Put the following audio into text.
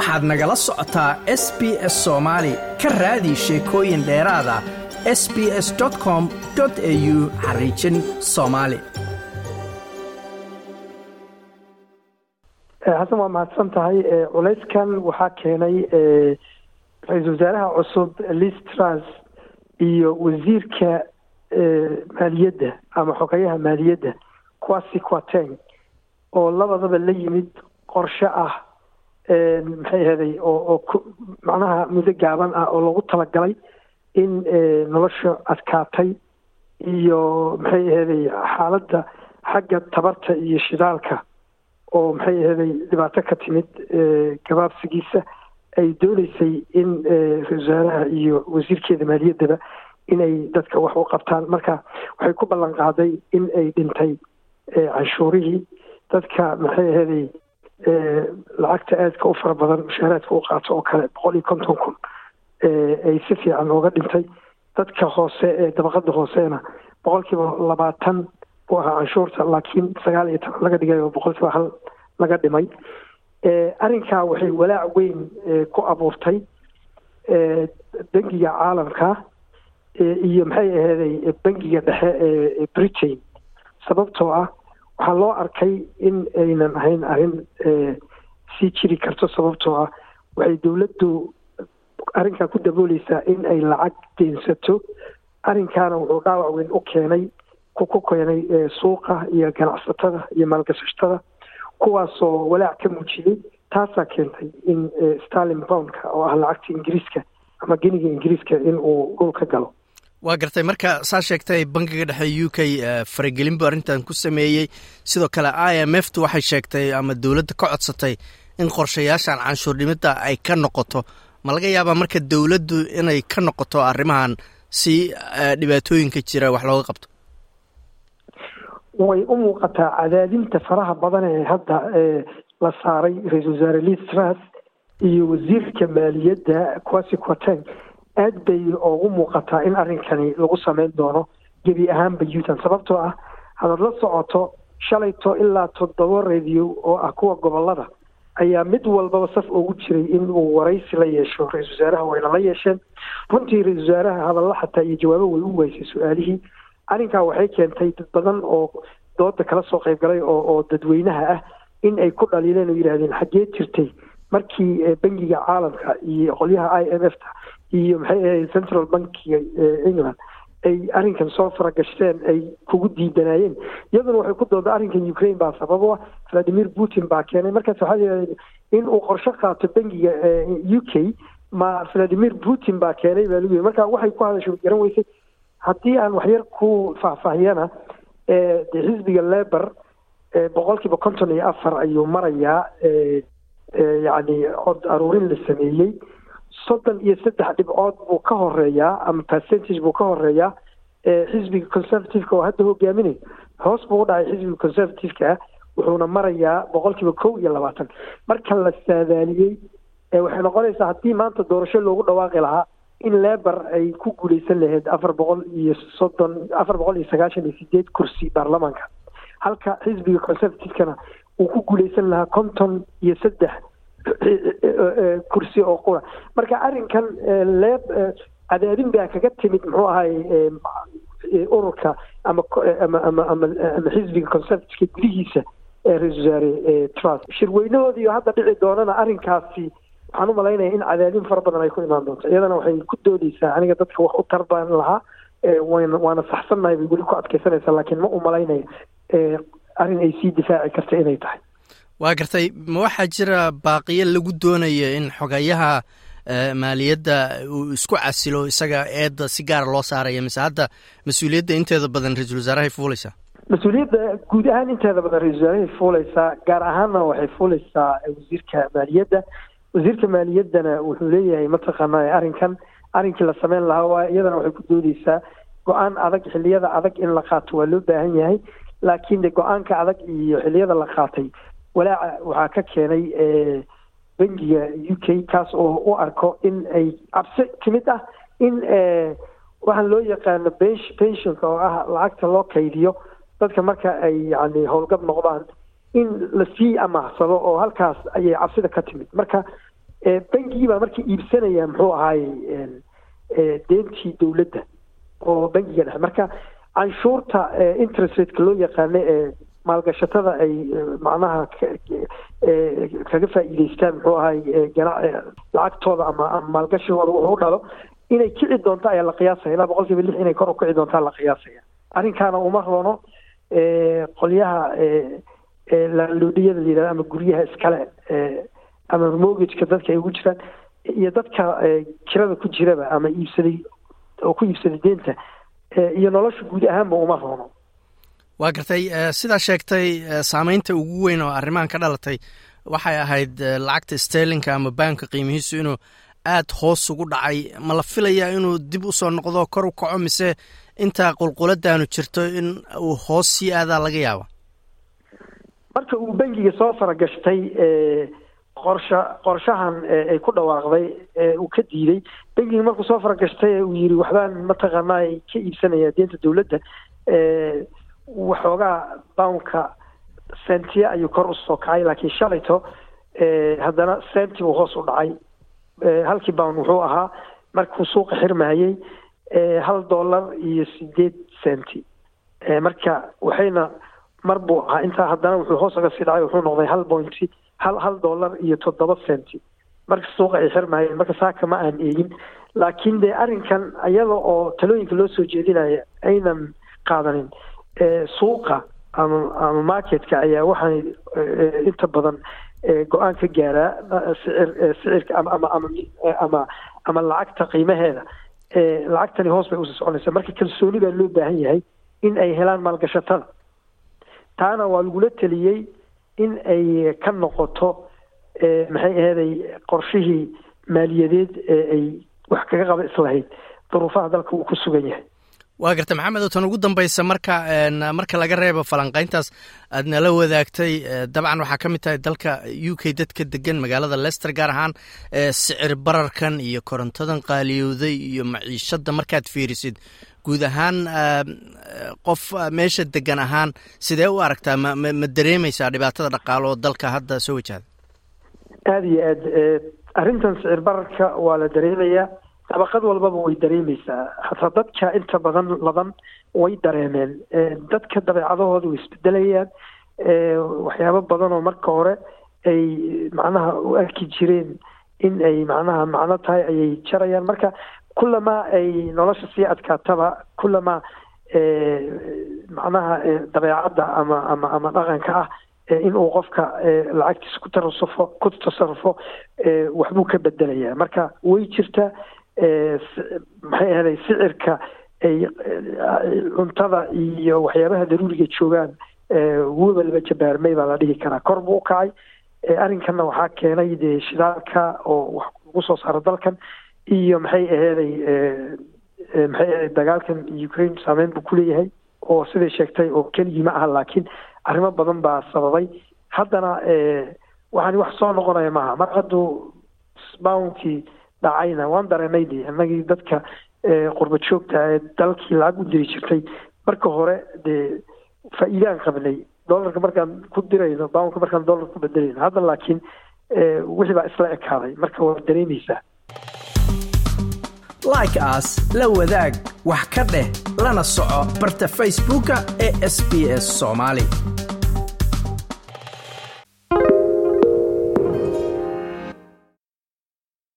waxaad nagala socotaa s b s soomaali ka raadi sheekooyin dheeraada s b s com au xariijin soomaali xasan waa mahadsan tahay culayskan waxaa keenay ra'iisul wasaaraha cusub liz trans iyo wasiirka maaliyadda ama xogeyaha maaliyadda quasi quateng oo labadaba la yimid qorshe ah maxay ahaday oo macnaha muddo gaaban ah oo lagu talagalay in nolosha adkaatay iyo maxay ahaday xaaladda xagga tabarta iyo shidaalka oo maxay ahaday dhibaato ka timid gabaabsigiisa ay dooneysay in ra'isul wasaaraha iyo wasiirkeeda maaliyaddaba inay dadka wax u qabtaan. Marka waxay ku ballan qaaday in ay dhintay canshuurihii. Dadka maxay ahaday lacagta aadka u fara badan mushaaraadka u qaato oo kale boqol iyo konton kun ay si fiican ooga dhintay dadka hoose ee dabaqada hooseena boqol kiiba labaatan buu ahaa canshuurta laakiin sagaal iyo toban laga dhigay oo boqol kiiba hal laga dhimay arrinkaa waxay walaac weyn ku abuurtay bangiga caalamka iyo maxay aheeday bangiga dhexe ee britain sababtoo ah waxaa loo arkay in aynan ahayn arrin sii jiri karto sababtoo ah waxay dowladdu arrinkaa ku dabooleysaa in ay lacag deensato arrinkaana wuxuu dhaawac weyn u keenay ku keenay suuqa iyo ganacsatada iyo maalgashatada kuwaasoo walaac ka muujiyey taasaa keentay in starling boundka oo ah lacagta ingiriiska ama geniga ingiriiska in uu dhul galo waa gartay marka saa sheegtay bankiga dhexe u k faragelin buu arrintan ku sameeyey. Sidoo kale i m f tu waxay sheegtay ama dowladda ka codsatay in qorshayaashan canshuur dhimidda ay ka noqoto. Ma laga yaabaa marka dowladdu inay ka noqoto arrimahan si dhibaatooyinka jira wax looga qabto? Way u muuqataa cadaadinta faraha badan ee hadda la saaray ra'iisul wasaare liz tras iyo wasiirka maaliyadda quasi quateng aad bay ugu muuqataa in arrinkani lagu sameyn doono gebi ahaanba yutan sababtoo ah hadaad la socoto shalayto ilaa toddoba radio oo ah kuwa gobollada ayaa mid walbaba saf ugu jiray in uu waraysi la yeesho. Ra'isul wasaaraha wayna la yeesheen. Runtii ra'isul wasaaraha hadalla xataa iyo jawaabo way u weysay su'aalihii arrinkaa waxay keentay dad badan oo dooda kala soo qayb galay oo oo dadweynaha ah in ay ku dhaliileen oo yidhahdeen xaggee jirtay markii bangiga caalamka iyo qolyaha i m f ta iyo maxay ahayd central bankiga england ay arrinkan soo faragashteen ay kugu diidanaayeen. Iyaduna waxay ku dooda arrinkan ukraine baa sababo ah valadimir putin baa keenay. Markaas waxaa yidhahdeen in uu qorshe qaato bangiga u k ma valadimir putin baa keenay baa lagu yiri marka waxay ku hadasho garan weysay haddii aan waxyar ku faahfaahiyana de xisbiga leber boqolkiiba konton iyo afar ayuu marayaa yacni cod aruurin la sameeyey soddon iyo saddex dhibcood buu ka horeeyaa ama percentage buu ka horeeyaa xisbiga conservativeka oo hadda hogaaminay hoos buu u dhacay xisbiga conservativeka wuxuuna marayaa boqolkiiba kow iyo labaatan. Marka la saadaaliyey waxay noqonaysaa haddii maanta doorasho loogu dhawaaqi lahaa in leber ay ku guuleysan lahayd afar boqol iyo soddon afar boqol iyo sagaashan iyo sideed kursi baarlamaanka halka xisbiga conservativekana uu ku guuleysan lahaa konton iyo saddex kursi oo qura. Marka arrinkan leeb cadaadin baa kaga timid muxuu ahay ururka ama ama ama ama xisbiga conservativeka gudihiisa ee ra'isul wasaare trust shirweynahoodii hadda dhici doonana arrinkaasi waxaan u malaynaya in cadaadin fara badan ay ku imaan doonto. Iyadana waxay ku doodeysaa aniga dadka wax u tarbaan lahaa wan waana saxsannahay bay weli ku adkeysanaysaa laakiin ma u malaynaya arrin ay sii difaaci karta inay tahay waa gartay ma waxaa jira baaqiyo lagu doonayo in xogayaha maaliyadda uu isku casilo isaga eedda si gaara loo saaraya mise hadda mas'uuliyadda inteeda badan ra'iisul wasaarahay fuuleysaa mas'uuliyadda guud ahaan inteeda badan ra'isul wasaarahay fuuleysaa gaar ahaanna waxay fuuleysaa wasiirka maaliyadda. Wasiirka maaliyaddana wuxuu leeyahay mataqaana arrinkan arrinkii la sameyn lahaa waa iyadana waxay ku doodeysaa go'aan adag xilliyada adag in la qaato waa loo baahan yahay. Laakiin de go'aanka adag iyo xilliyada la qaatay walaaca waxaa ka keenay bangiga u k kaas oo u arko in ay cabsi timid ah in waxaan loo yaqaano pensionka oo ah lacagta loo kaydiyo dadka marka ay yani howlgab noqdaan in la sii amaaxsado oo halkaas ayay cabsida ka timid. Marka bangigii baa marka iibsanaya muxuu ahaay deentii dowladda oo bangiga dhexe. Marka canshuurta interest rateka loo yaqaano ee maalgashatada ay macnaha kaga faa'iideystaan muxuu ahay lacagtooda ama maalgashigooda wuxuu dhalo inay kici doonto ayaa la qiyaasaya. Ilaa boqol kiiba lix inay kor u kici doontaa la qiyaasaya. Arrinkaana uma roono qolyaha laaloodhiyada la yidhahdo ama guryaha iskale ama mortgageka dadka ay ugu jiraan iyo dadka kirada ku jiraba ama iibsaday oo ku iibsaday deenta iyo nolosha guud ahaanba uma roono waa gartay sidaa sheegtay saameynta ugu weyn oo arrimahan ka dhalatay waxay ahayd lacagta sterlinka ama baanka qiimihiisu inuu aada hoos ugu dhacay. Ma la filayaa inuu dib u soo noqdo kor u kaco mise intaa qulquladaanu jirto in uu hoos sii aadaa laga yaaba marka uu bangiga soo faragashtay qorsha qorshahan ay ku dhawaaqday uu ka diiday. Bangiga markuu soo faragashtay uu yiri waxbaan mataqaanaa ka iibsanaya deenta dowladda waxoogaa bownka sentiya ayuu kor u soo kacay laakiin shalayto haddana senti buu hoos u dhacay. Halkii bound wuxuu ahaa markuu suuqa xirmayey hal dollar iyo sideed centi marka waxayna mar buu ahaa intaa haddana wuxuu hoos uga sii dhacay wuxuu noqday hal pointy hal hal dollar iyo toddoba centi marka suuqa ay xirmayeen marka saaka ma aan eegin. Laakiin dee arrinkan iyada oo talooyinka loo soo jeedinaya aynan qaadanin suuqa ama ama marketka ayaa waxay inta badan go'aan ka gaaraa sicir sicirka ama ama lacagta qiimaheeda. Lacagtani hoos bay u sii soconaysa marka kalsooni baa loo baahan yahay in ay helaan maalgashatada. Taana waa lagula teliyey in ay ka noqoto maxay aheeday qorshihii maaliyadeed ee ay wax kaga qaba islahayd. Duruufaha dalka uu ku sugan yahay waa garta maxamed oo tan ugu dambaysa marka marka laga reebo falanqayntaas aad nala wadaagtay dabcan waxaa ka mid tahay dalka u k dadka degan magaalada lester gaar ahaan sicir bararkan iyo korontadan qaaliyowday iyo maciishadda markaad fiirisid. Guud ahaan qof meesha degan ahaan sidee u aragtaa? Ma ma dareemaysaa dhibaatada dhaqaalo oo dalka hadda soo wajahda aada iyo aad arrintan sicir bararka waa la dareemayaa dabaqad walbaba way dareemeysaa hataa dadka inta badan ladan way dareemeen. Dadka dabeecadahooda way isbedelayaan. Waxyaabo badan oo marka hore ay macnaha u arki jireen in ay macnaha macno tahay ayay jarayaan. Marka kulamaa ay nolosha sii adkaataba kulamaa macnaha dabeecadda ama ama ama dhaqanka ah in uu qofka lacagtiisa ku tarasufo ku tasarufo waxbuu ka bedelayaa. Marka way jirtaa maxay ahaday sicirka ay cuntada iyo waxyaabaha daruuriga joogaan wuba laba jabaarmay baa la dhihi karaa. Kor buu u kacay. Arrinkanna waxaa keenay dee shidaalka oo wax lagu soo saaro dalkan iyo maxay aheeday maxay aheday dagaalkan ukraine saameyn buu kuleeyahay oo siday sheegtay oo keligii ma aha laakiin arrimo badan baa sababay. Haddana waxaani wax soo noqonaya maaha. Mar hadduu bawnkii dhacayna. Waan dareenay de innagii dadka qurba joogta ee dalkii lacag diri jirtay. Marka hore dee faa'iidaan qabnay. Dollarka markaan ku dirayno bawnka markaan dollar ku bedelayno hadda laakiin wixii baa isla ekaaday. Marka waa dareemaysaa like as la wadaag wax ka dheh lana soco barta facebooka ee sb s soomaali